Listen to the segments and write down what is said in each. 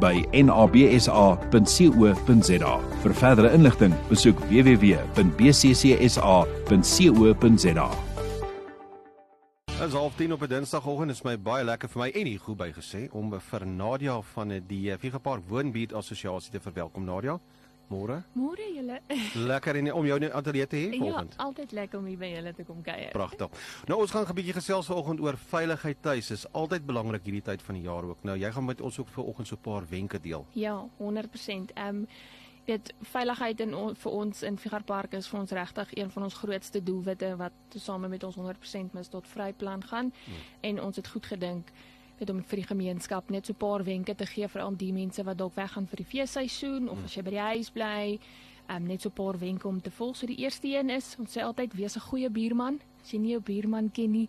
by nabsa.co.za. Vir verdere inligting, besoek www.bccsa.co.za. Dit is half 10 op 'n Dinsdagoggend. Dit is my baie lekker vir my en hier goed bygesê om vir Nadia van die Vigapark Woonbuurt Assosiasie te verwelkom. Nadia, môre. Môre julle. Lekker en om jou in die ateljee te hê Ja, vanoggend. altyd lekker om hier by julle te kom kuier. Pragtig. Nou ons gaan 'n bietjie gesels vanoggend oor veiligheid tuis. Is altyd belangrik hierdie tyd van die jaar ook. Nou jy gaan met ons ook vanoggend so 'n paar wenke deel. Ja, 100%. Ehm um, weet veiligheid in on, vir ons in Figar Park is vir ons regtig een van ons grootste doelwitte wat tesame met ons 100% mis tot vryplan gaan. Hmm. En ons het goed gedink weet om vir die gemeenskap net so 'n paar wenke te gee vir al die mense wat dalk weggaan vir die feesseisoen of as jy by die huis bly. Um, net so 'n paar wenke om te volg. So die eerste een is, ons sê altyd wees 'n goeie buurman. As jy nie jou buurman ken nie,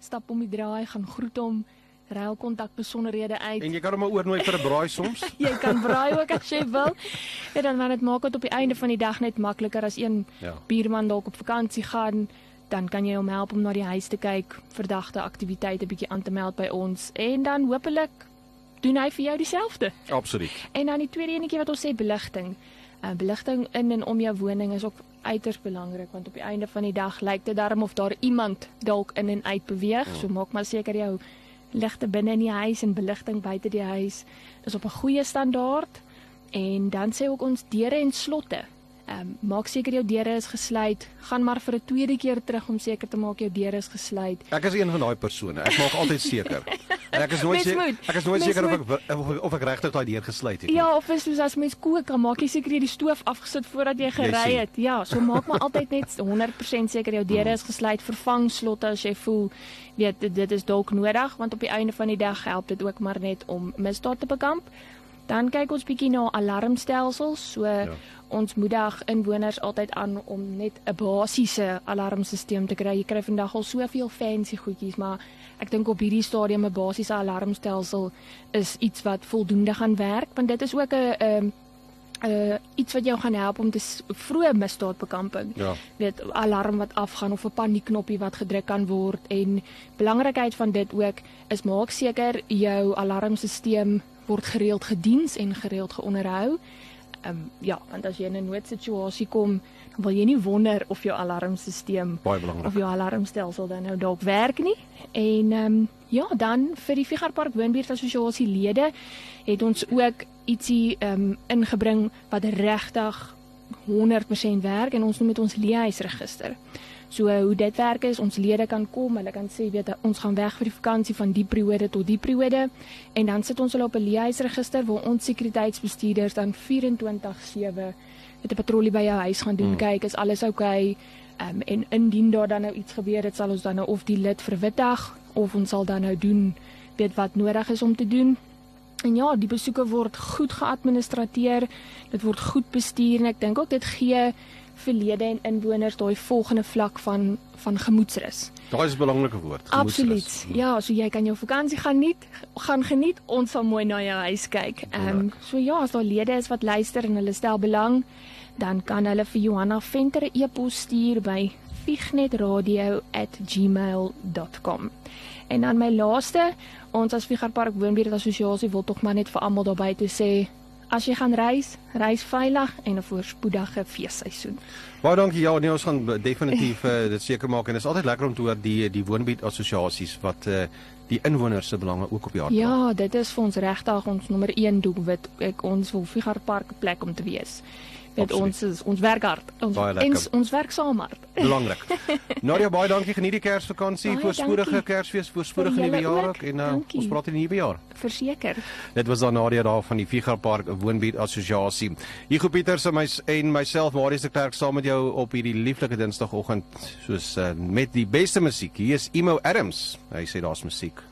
stap om die draai, gaan groet hom, ruil kontak besonderhede uit. En jy kan hom maar oornooi vir 'n braai soms. jy kan braai ook as jy wil. En dan want dit maak dit op die einde van die dag net makliker as een Ja. buurman dalk op vakansie gaan, dan kan jy hom help om na die huis te kyk, verdagte aktiwiteite bietjie aan te meld by ons en dan hopelik doen hy vir jou dieselfde. Absoluut. En dan die tweede enetjie wat ons sê beligting. Uh, beligting in en om jou woning is ook uiters belangrik want op die einde van die dag lyk dit darm of daar iemand dalk in en uit beweeg. So maak maar seker jou ligte binne in die huis en beligting buite die huis is op 'n goeie standaard. En dan sê ook ons deure en slotte. Ehm um, maak seker jou deure is gesluit. Gaan maar vir 'n tweede keer terug om seker te maak jou deure is gesluit. Ek is een van daai persone. Ek maak altyd seker. En ek is nooit seker ek is nooit seker of ek of, of ek regtig daai deur gesluit het. Ja, of is soos as mens kook, dan maak jy seker jy die stoof afgesit voordat jy gery het. Ja, so maak maar altyd net 100% seker jou deure is gesluit, vervang slotte as jy voel weet dit- dit is dalk nodig want op die einde van die dag help dit ook maar net om misdaad te bekamp. Dan kyk ons bietjie na alarmstelsels. So ja. ons moedig inwoners altyd aan om net 'n basiese alarmstelsel te kry. Jy kry vandag al soveel fancy goedjies, maar ek dink op hierdie stadium 'n basiese alarmstelsel is iets wat voldoende gaan werk, want dit is ook 'n 'n uh iets wat jou gaan help om te vroeë misdaadbekamping. Ja. Weet alarm wat afgaan of 'n paniekknoppie wat gedruk kan word en belangrikheid van dit ook is maak seker jou alarmstelsel word gereeld gediens en gereeld geonderhou. Ehm um, ja, want as jy in 'n noodsituasie kom, dan wil jy nie wonder of jou alarmstelsel of jou alarmstelsel dan nou dalk werk nie. En ehm um, ja, dan vir die Figarpark Woonbuurt Assosiasie lede het ons ook ietsie ehm um, ingebring wat regtig 100% werk en ons noem dit ons leehuisregister. So hoe dit werk is, ons lede kan kom, hulle kan sê weet ons gaan weg vir die vakansie van die periode tot die periode en dan sit ons hulle op 'n leehuisregister waar ons sekuriteitsbestuurders dan 24/7 met 'n patrollie by jou huis gaan doen, Hmm. kyk is alles oukei. Okay? Um, en indien daar dan nou iets gebeur het, sal ons dan nou of die lid verwittig of ons sal dan nou doen weet wat nodig is om te doen. En ja, die besoeke word goed geadministreer. Dit word goed bestuur en ek dink ook dit gee verlede en inwoners daai volgende vlak van van gemoedsrus. Daai is 'n belangrike woord. gemoedsrus. Absoluut. Ja, so jy kan jou vakansie gaan niet gaan geniet. Ons sal mooi na jou huis kyk. Ehm um, so ja, as daar lede is wat luister en hulle stel belang, dan kan hulle vir Johanna Venter 'n e-pos stuur by vignetradio@gmail.com. En dan my laaste, ons as Vigarpark Woonbuurt Assosiasie wil tog maar net vir almal daarby toe sê As jy gaan reis, reis veilig en 'n voorspoedige feesseisoen. Baie dankie. Ja, nee, ons gaan definitief uh, dit seker maak en dit is altyd lekker om te hoor die die woonbied assosiasies wat uh, die inwoners se belange ook op die hart dra. Ja, dit is vir ons regtig ons nommer 1 doelwit. Ek ons wil Figar Park 'n plek om te wees. Dit ons is ons werk hard. Ons en ons werk saam hard. Belangrik. Nadia, baie dankie. Geniet die Kersvakansie, voorspoedige. Kersfees, voorspoedige nuwe jaar ook. en uh, Dankie. ons praat in die nuwe jaar. Verseker. Dit was dan Nadia daar van die Vigar Park Woonbied Assosiasie. Hugo Pieters en my en myself Marius de Klerk saam met jou op hierdie lieflike Dinsdagoggend soos uh, met die beste musiek. Hier is Emo Adams. Hy sê daar's musiek.